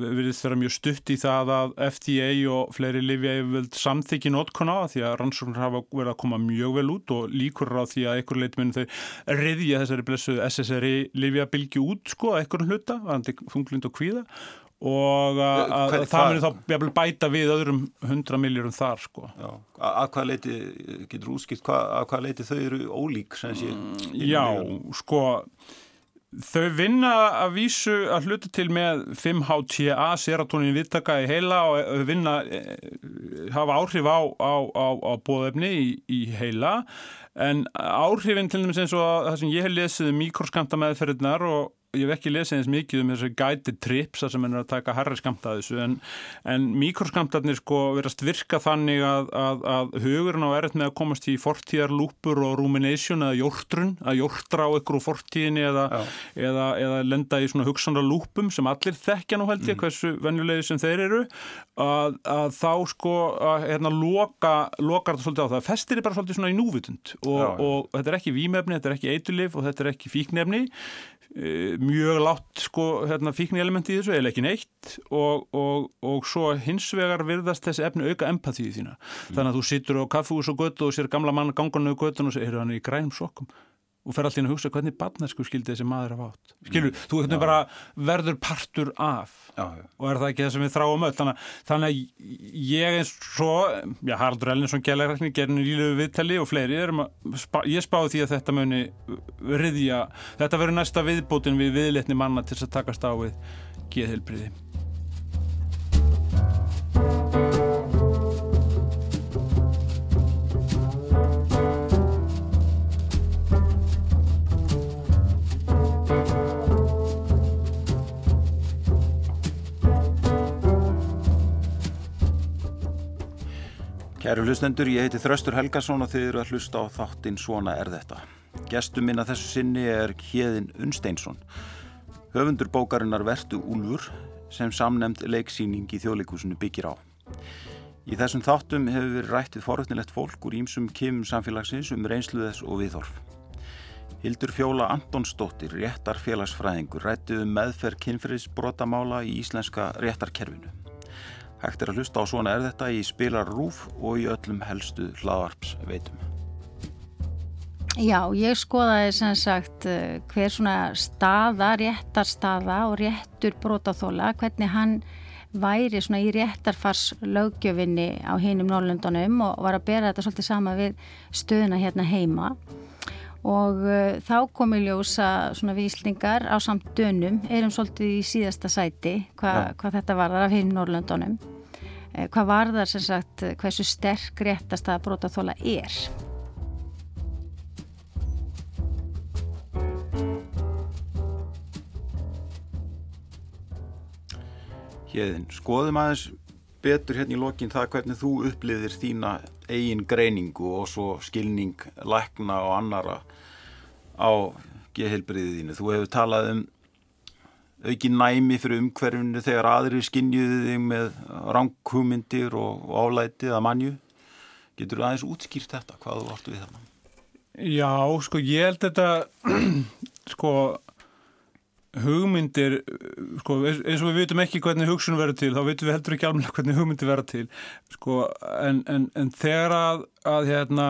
virðist vera mjög stutt í það að FDA og fleiri livja hefur samþykki notkona því að rannsóknar hafa verið að koma mjög vel út og líkur á því að einhver leitmenn þau riðja þessari blessu SSRI livja bylgi út sko að einhverjum hluta, þannig funglind og kvíða og að, Eh, að, það muni þá bæta við öðrum 100 miljórum þar sko. Já, að að hvað leiti, getur útskipt, að hvað leiti þau eru ólík sem sé? Já, sko þau vinna að vísu að hluta til með 5HTA serotonin viðtaka í heila og eh, vinna eh, hafa áhrif á, á, á, á bóðefni í, í heila en áhrifin til dæmis eins og að það sem ég hef lesið um mikroskamta meðferðnar og ég hef ekki lesið eins mikið um þessu guided trips sem er að taka herri skamta að þessu en, en mikroskamtarnir sko verast virka þannig að, að, að hugurinn á erð með að komast í fortíðarlúpur og rumination eða jórtrun að jórtra á ykkur úr fortíðinni eða, eða, eða lenda í svona hugsanra lúpum sem allir þekkja nú held ég hversu venjulegi sem þeir eru að, að þá sko að hérna loka, lokar þetta svolítið á það. Festir er bara svolítið svona í núvitund og, og þetta er ekki vímefni, þetta er ekki eitulif og þetta er ekki fíknefni mjög látt sko hérna, fíkni elementi í þessu eða ekki neitt. Og, og, og svo hins vegar virðast þessi efni auka empatíu þína. Þannig að þú situr á kaffús og götu og sér gamla mann gangan og götun og hann er í grænum sokkum og fer allir að hugsa hvernig barnesku skildi þessi maður hafa átt. Skilur, þú hvernig bara verður partur af. Já, já. og er það ekki það sem við þráum öll. Þannig, þannig að ég eins svo já, Haraldur Ellinsson gælægrækni gerin í lílu viðtali og fleiri spá, ég spáði því að þetta muni riðja, þetta verður næsta viðbótin við viðletni manna til að takast á við geðhelbriði Kæru hlustendur, ég heiti Þröstur Helgason og þið eru að hlusta á þáttinn Svona er þetta. Gestur minna þessu sinni er Hjeðin Unnsteinsson. Höfundur bókarinnar Vertu Úlfur sem samnemnd leiksýning í þjóðleikúsinu byggir á. Í þessum þáttum hefur verið rætt við forvöldnilegt fólk úr ímsum kemum samfélagsins um reynsluðess og viðhorf. Hildur Fjóla Antonsdóttir, réttarfélagsfræðingur, rættið um meðferð kynferðisbrotamála í íslenska réttarkerfinu. Hægt er að hlusta á svona er þetta í spilar rúf og í öllum helstu hlaðvarps veitum. Já, ég skoðaði sem sagt eh, hver svona staða, réttarstaða og réttur brotaþóla, hvernig hann væri svona í réttarfars lögjöfinni á hinum Norrlundunum og var að bera þetta svolítið sama við stöðuna hérna heima og uh, þá kom í ljós að svona víslingar á samt dönum erum svolítið í síðasta sæti hva, hvað þetta varðar af hinum Norrlundunum eh, hvað varðar sem sagt hversu sterk réttarstaða brotaþóla er. Hérðin, skoðum aðeins betur hérna í lokin það hvernig þú upplifðir þína eigin greiningu og svo skilning lækna og annara á geðheilbriðið þínu. Þú hefur talað um auki næmi fyrir umhverfinu þegar aðrir skinjuðu þig með ranghugmyndir og, álætið að manju. Getur þú aðeins útskýrt þetta? Hvað áttu við þarna? Já, sko, ég held þetta sko hugmyndir sko, eins og við vitum ekki hvernig hugsun verður til þá vitum við heldur ekki alveg hvernig hugmyndir verður til sko, en, en, en þegar að, að hérna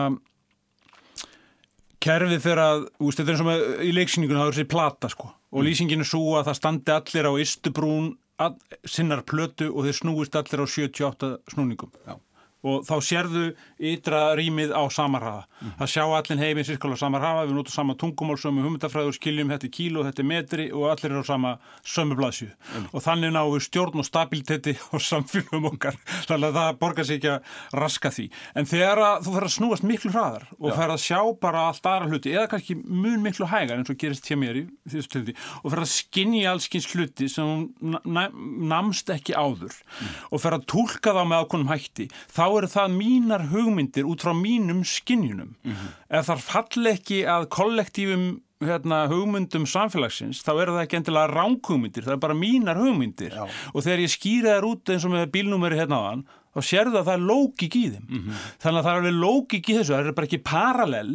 kerfið fyrir að, úst, þetta er eins og með í leiksýningunum það er þessi plata sko og lýsingin er svo að það standi allir á ystubrún all, sinnar plötu og þeir snúist allir á 78 snúningum Já. Og þá sérðu ytra rýmið á samarhafa. Það sjá allir heiminn sirkala á samarhafa, við notum sama tungumál, sömu hugmyndafræður, skiljum þetta er kíló, þetta er metri og allir eru á sama sömu blaðsju. Og þannig náum við stjórn og stabiliteti á samfélagum okkar. Þannig að það borgar sig ekki að raska því. En þegar þú fer að snúast miklu hraðar og fer að sjá bara allt aðra hluti, eða kannski mun miklu hægar eins og gerist hjá mér í þessu tildi, og fer að skinja allskins hluti sem namst ekki áður og eru það mínar hugmyndir út frá mínum skinjunum. Ef þar fall ekki að kollektífum hérna, hugmyndum samfélagsins, þá eru það ekki endilega ránghugmyndir, það er bara mínar hugmyndir. Já. Og þegar ég skýra þær út eins og með bílnúmeri hérna áðan, þá sérðu að það er lógik í þeim. Þannig að það er alveg lógik í þessu, það er bara ekki paralell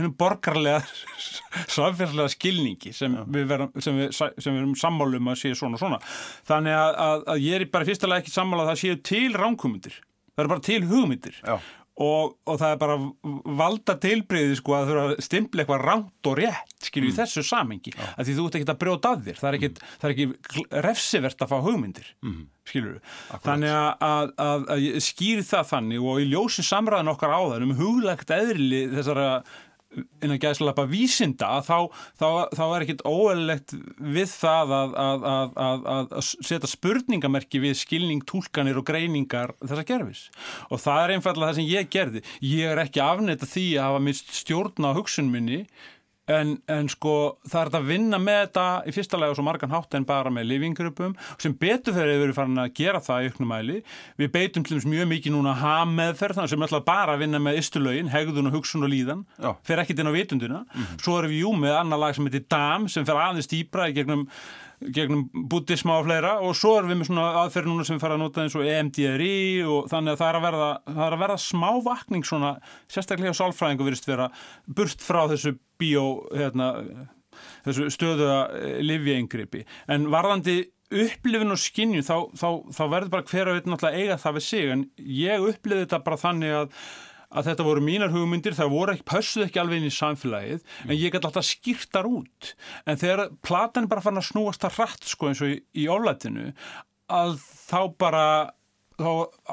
hennum borgarlega samfélagslega skilningi sem við, verum, sem, við, sem við erum sammálum að séu svona og svona. Þannig að, að, að ég er bara í fyrsta lega ekki sammála að það séu til ránkumundir. Það eru bara til hugmyndir. Já. og, og það er bara valda tilbreyði sko að þurfa að stimpla eitthvað ránt og rétt skilju mm. í þessu samengi ja. að því þú ert ekki að brjóta að þér það er ekki, mm. það er ekki refsivert að fá hugmyndir mm. skilju þannig að, að, að, að skýri það þannig og í ljósi samræðin okkar á það um huglegt eðrili þessara innan gæðslapa vísinda þá, þá, þá er ekkit óeðlegt við það að, að, að, að setja spurningamerki við skilning, tólkanir og greiningar þessa gerfis og það er einfallega það sem ég gerði. Ég er ekki afnætt að því að hafa mist stjórn á hugsun minni En, en sko það er þetta að vinna með þetta í fyrsta lega svo margan hátt en bara með lifingrupum sem betur þegar við erum farin að gera það í auknum mæli. Við beitum til dæmis mjög mikið núna að hafa meðferð þannig sem við ætlum bara að vinna með istulögin, hegðun og hugsun og líðan, Já. fer ekkit inn á vitunduna. Mm -hmm. Svo erum við jú með annar lag sem heitir DAM sem fer aðeins dýbra í gegnum gegnum buddhisma og fleira. Og svo erum við með svona aðferð núna sem við fara að nota eins og EMDRI og þannig að það er að verða, er að verða smá vakning svona, sérstaklega á sálfræðingu virðist vera burt frá þessu bíó hérna, þessu stöðuða eh, livjeingripi en varðandi upplifin og skinnju þá, þá, þá verður bara hver að við náttúrulega eiga það við sig. En ég upplifið þetta bara þannig að að þetta voru mínar hugmyndir, það voru ekki, pössuð ekki alveg inn í samfélagið, en ég gæti alltaf skýrtar út, en þegar platan bara farin að snúast það rætt sko eins og í, í álætinu, að þá bara, þá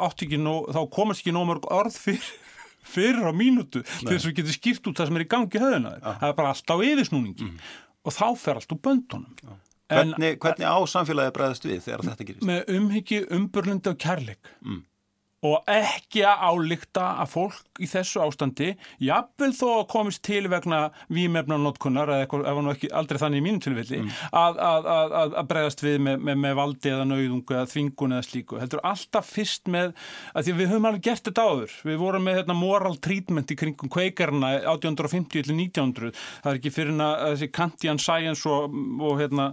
átt ekki nóg, þá komast ekki nóg mörg orð fyrir, fyrir á mínútu til þess að við getum skýrt út það sem er í gangi höfuna ja. það er bara alltaf yfirsnúningi mm. og þá fer allt úr böndunum ja. Hvernig, hvernig á samfélagið bregðast við þegar þetta gerist? Með umhyggji, umburlundi og kærleik mm og ekki að álíkta að fólk í þessu ástandi jafnvel þó að komist til vegna výmefna notkunnar eða eitthvað, ef hann ekki aldrei þannig í mínu tilfelli mm. að, að, að, að bregðast við með, með, með valdi eða nauðungu eða þvingun eða slíku. Þetta er alltaf fyrst með að því við höfum alveg gert þetta áður. Við vorum með hérna, moral treatment í kringum kveikarna 1850-1900. Það er ekki fyrir að þessi Kantian Science og, og hérna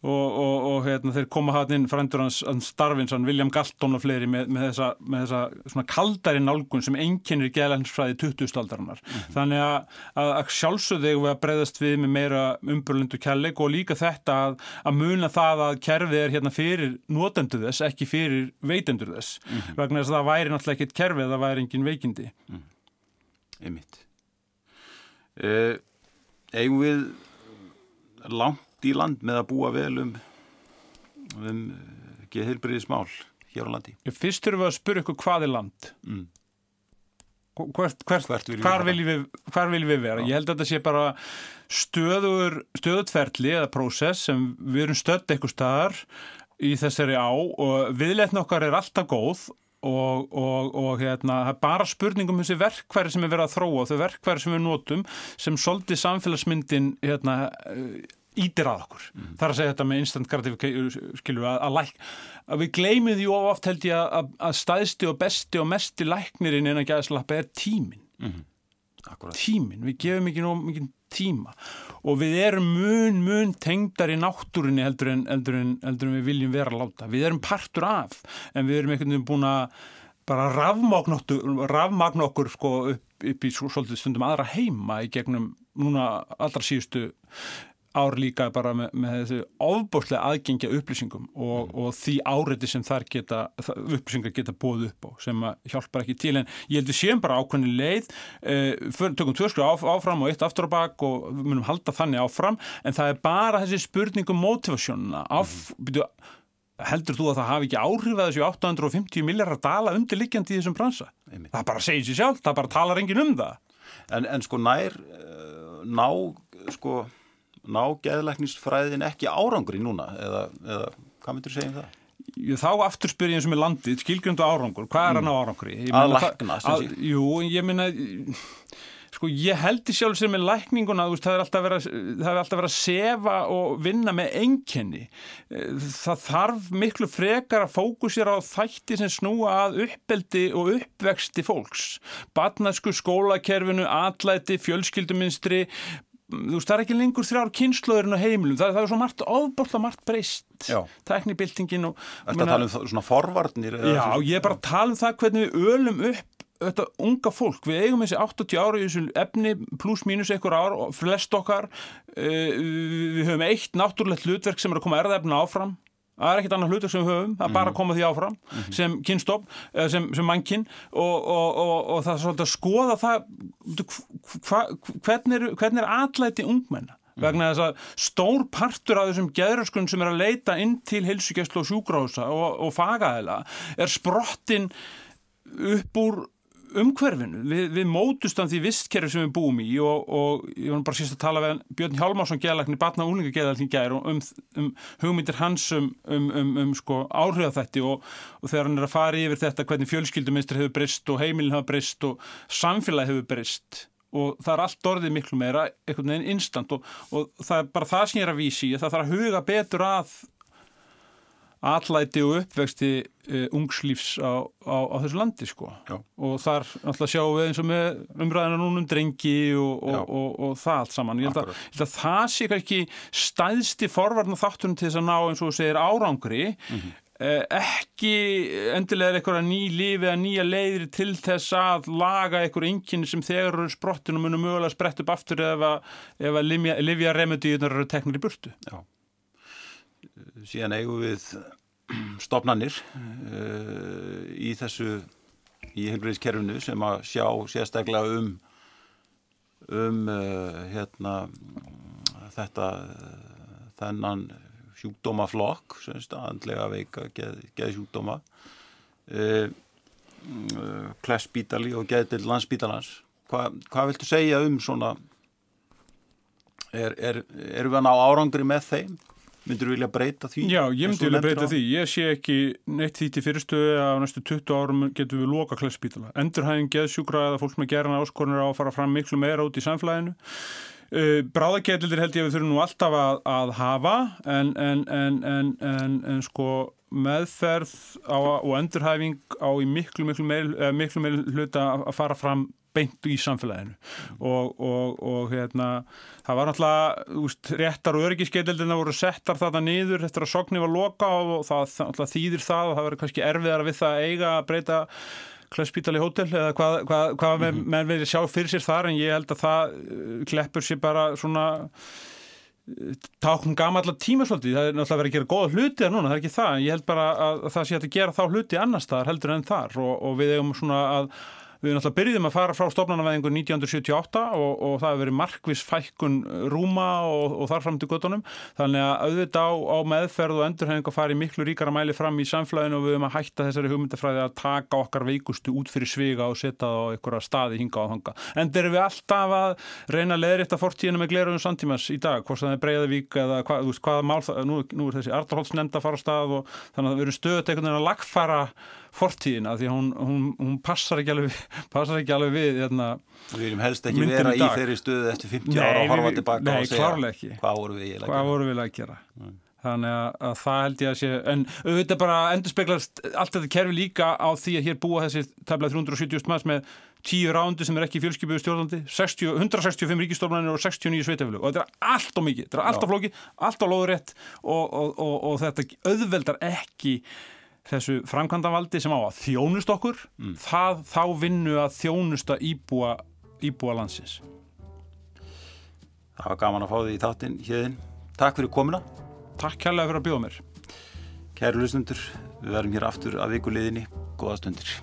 og, og, og hérna, þeir koma hann inn frændur hans, hans starfins, hann William Galton og fleiri með, með þessa, með þessa svona kaldari nálgun sem enginnir geðlænsfræði 2000-aldarinnar. Mm -hmm. Þannig að, að, að sjálfsögðu við að breyðast við með meira umbörlundu kærleik og líka þetta að, að muna það að kerfið er hérna fyrir notendu þess, ekki fyrir veitendur þess. Mm -hmm. Vegna þess að það væri náttúrulega ekkit kerfið, það væri engin veikindi. Mm. Einmitt. Uh, eigum við langt út í land með að búa vel um, um geðheilbriðismál hér á landi. Fyrst þurfum við að spyrja ykkur hvað er land? Mm. Hvert, hvert, hvert viljum við, hvar viljum við vera? Já. Ég held að þetta sé bara stöður, stöðutferðli eða prósess sem við erum stödd eitthvað staðar í þessari á og viðletn okkar er alltaf góð og, og, og hérna, það er bara spurningum um þessi verkværi sem er verið að þróa þau verkværi sem við notum sem soldi samfélagsmyndin hérna ítir að okkur. Mm. Það er að segja þetta með instant gratification, skilju, að, að, læk, að við gleymið því oft held ég að, að staðsti og besti og mesti læknirinn en að gæðslappa er tímin. Mm. Tímin, við gefum ekki nóg mikið tíma og við erum mun, mun tengdar í náttúrinni heldur en, heldur, en, heldur en við viljum vera láta. Við erum partur af en við erum einhvern veginn búin að bara rafmagn okkur sko, upp, upp í svolítið stundum aðra heima í gegnum núna allra síðustu ár líka bara með, með þessu ofbúrslega aðgengja upplýsingum og, mm. og því áriði sem þar geta upplýsingar geta bóð upp á sem hjálpar ekki til en ég held við séum bara ákveðni leið uh, tökum tvö skru áf, áfram og eitt aftur á bak og við munum halda þannig áfram en það er bara þessi spurningum motivasjónuna af, mm. byrju, heldur þú að það hafi ekki áhrif að þessu 850 miljardar dala undirliggjandi í þessum bransa? Einmitt. Það bara segir sér sjálf, það bara talar engin um það En, en sko nær uh, ná sko ná geðlæknisfræðin ekki árangri núna eða, eða hvað myndur þú segja um það? Þá aftur spyr ég eins og með landið, skilgjöndu árangur, hvað er hann á mm. árangri? Að lækna, sem sé. Jú, ég minna, sko ég held í sjálf sér með lækninguna, veist, það er alltaf verið að, að, sefa og vinna með enkenni. Það þarf miklu frekar að fókusera á þætti sem snúa að uppeldi og uppvexti fólks. Batnarsku skólakerfinu, atlæti, fjölskylduminstri, þú veist, það er ekki lengur þrjár kynnslöðurinn á heimilum, það, það er svo margt ofbólta margt breyst, teknibildingin og... Þetta tala um svona forvarnir? Já, ég er bara að tala um það hvernig við ölum upp þetta unga fólk, við eigum þessi 80 ára í þessu efni pluss mínus einhver ár og flest okkar uh, við höfum eitt náttúrulegt hlutverk sem er að koma erðaefna áfram það er ekkit annað hlutur sem við höfum, það er bara að koma því áfram sem kynstopp, sem, sem mannkinn og, og, og, og það er svolítið að skoða það hva, hvernig er, hvernig er atlæti ungmenna? Vegna þess að stór partur af þessum geðröskun sem er að leita inn til hilsugjastlu og sjúgrása og, og fagaðila er sprottin upp úr umhverfinu, við, við mótustan því vistkerfi sem við búum í og, og ég var bara síst að tala við Björn Hjálmarsson geðalagn í batna og úlinga geðalagn í gæri um, um hugmyndir hans um, um, um, um sko, áhrif þetta og, og þegar hann er að fara yfir þetta hvernig fjölskyldumistri hefur breyst og heimilin hefur breyst og samfélagi hefur breyst. Og það er allt orðið miklu meira einhvern veginn instant og, og það er bara það sem ég er að vísi, það þarf að huga betur að allæti og uppvexti uh, ungslífs á, á, á þessu landi sko. Og þar alltaf sjáum við eins og með umræðina núna um drengi og, og, og það allt saman. Ég held, að, ég held að það sé ekki stæðsti forvarnar þáttunum til þess að ná eins og segir árangri. Mm -hmm. ekki endilega eitthvað ný lífi eða nýja leiðir til þess að laga eitthvað enginn sem þegar eru sprottinu munum mögulega sprett upp aftur ef að livja remediðunar eru teknir í burtu. Já síðan eigum við stopnannir uh, í þessu í heilbreyðiskerfinu sem að sjá sérstaklega um um uh, hérna þetta þennan sjúkdómaflokk andlega veika geð, geðsjúkdóma uh, klessbítali og geðdild landsbítalans Hva, hvað viltu segja um svona er, er, erum við að ná árangri með þeim myndur þú vilja breyta því? Já, ég myndi vilja breyta á? því. Ég sé ekki neitt því til fyrirstöðu að á næstu 20 árum getum við loka klesspítala. Endurhæðin, geðsjúkra eða fólk með gerana áskorunir á að fara fram miklu meira út í samflæðinu. Uh, Bráðagetildir held ég að við þurfum nú alltaf að, að hafa en, en, en, en sko meðferð á, og endurhæfing á í miklu, miklu miklu meil hluta að fara fram beint í samfélaginu. Og, og, og hérna, það var náttúrulega úst, réttar og öryggiskeitildina voru settar þarna nýður eftir að sogni var loka og það þýðir það og það verður kannski erfiðar við það að eiga að breyta klesspítali hótel eða hvað, hvað, hvað mm -hmm. menn verður sjá fyrir sér þar en ég held að það uh, kleppur sér bara svona uh, táknum gama allar tíma svolítið, það er náttúrulega verið að gera góða hluti að núna, það er ekki það, en ég held bara að það sé að gera þá hluti annars þar heldur en þar. Og, og við eigum svona að Við náttúrulega byrjum að fara frá stofnanaveðingu 1978 og, og það hefur verið markvis fækkun rúma og, og þar fram til göttunum. Þannig að auðvitað á, á meðferð og endurheng að fara í miklu ríkara mæli fram í samflæðinu og við höfum að hætta þessari hugmyndafræði að taka okkar veikustu út fyrir sviga og setja það á einhverja staði hinga á þanga. En þeir eru alltaf að reyna að leðrita fortíðinu með gleruðum samtímas í dag, hvort það er Breiðavík eða hvað, þú veist, hvaða mál nú, nú er þessi Ardarholtsnemnd að fara á stað og þannig að fortíðina því hún, hún, hún passar ekki alveg, passar ekki alveg við hérna, Við viljum helst ekki vera í, í þeirri stöðu eftir 50 nei, ára og horfa tilbaka nei, og segja hvað voru við við að gera. Mm. þannig að, að það held ég að sé en auðvitað bara endur speglast allt þetta kerfi líka á því að hér búa þessi taflað 370 maður með 10 rándu sem er ekki fjölskypuðu stjórnandi 60, 165 ríkistofnarnir og 69 sveitafjölu og þetta er allt og mikið, þetta er allt og flókið allt og lóðurétt og, og, og, og þetta auðveldar ekki þessu framkvæmdavaldi sem á að þjónust okkur mm. það þá vinnu að þjónusta íbúa, íbúa landsins. Það var gaman að fá því í þáttinn hérðin Takk fyrir komina Takk kærlega fyrir að bjóða mér. Kæru lusnundur, við verum hér aftur að vikuleginni Góða stundir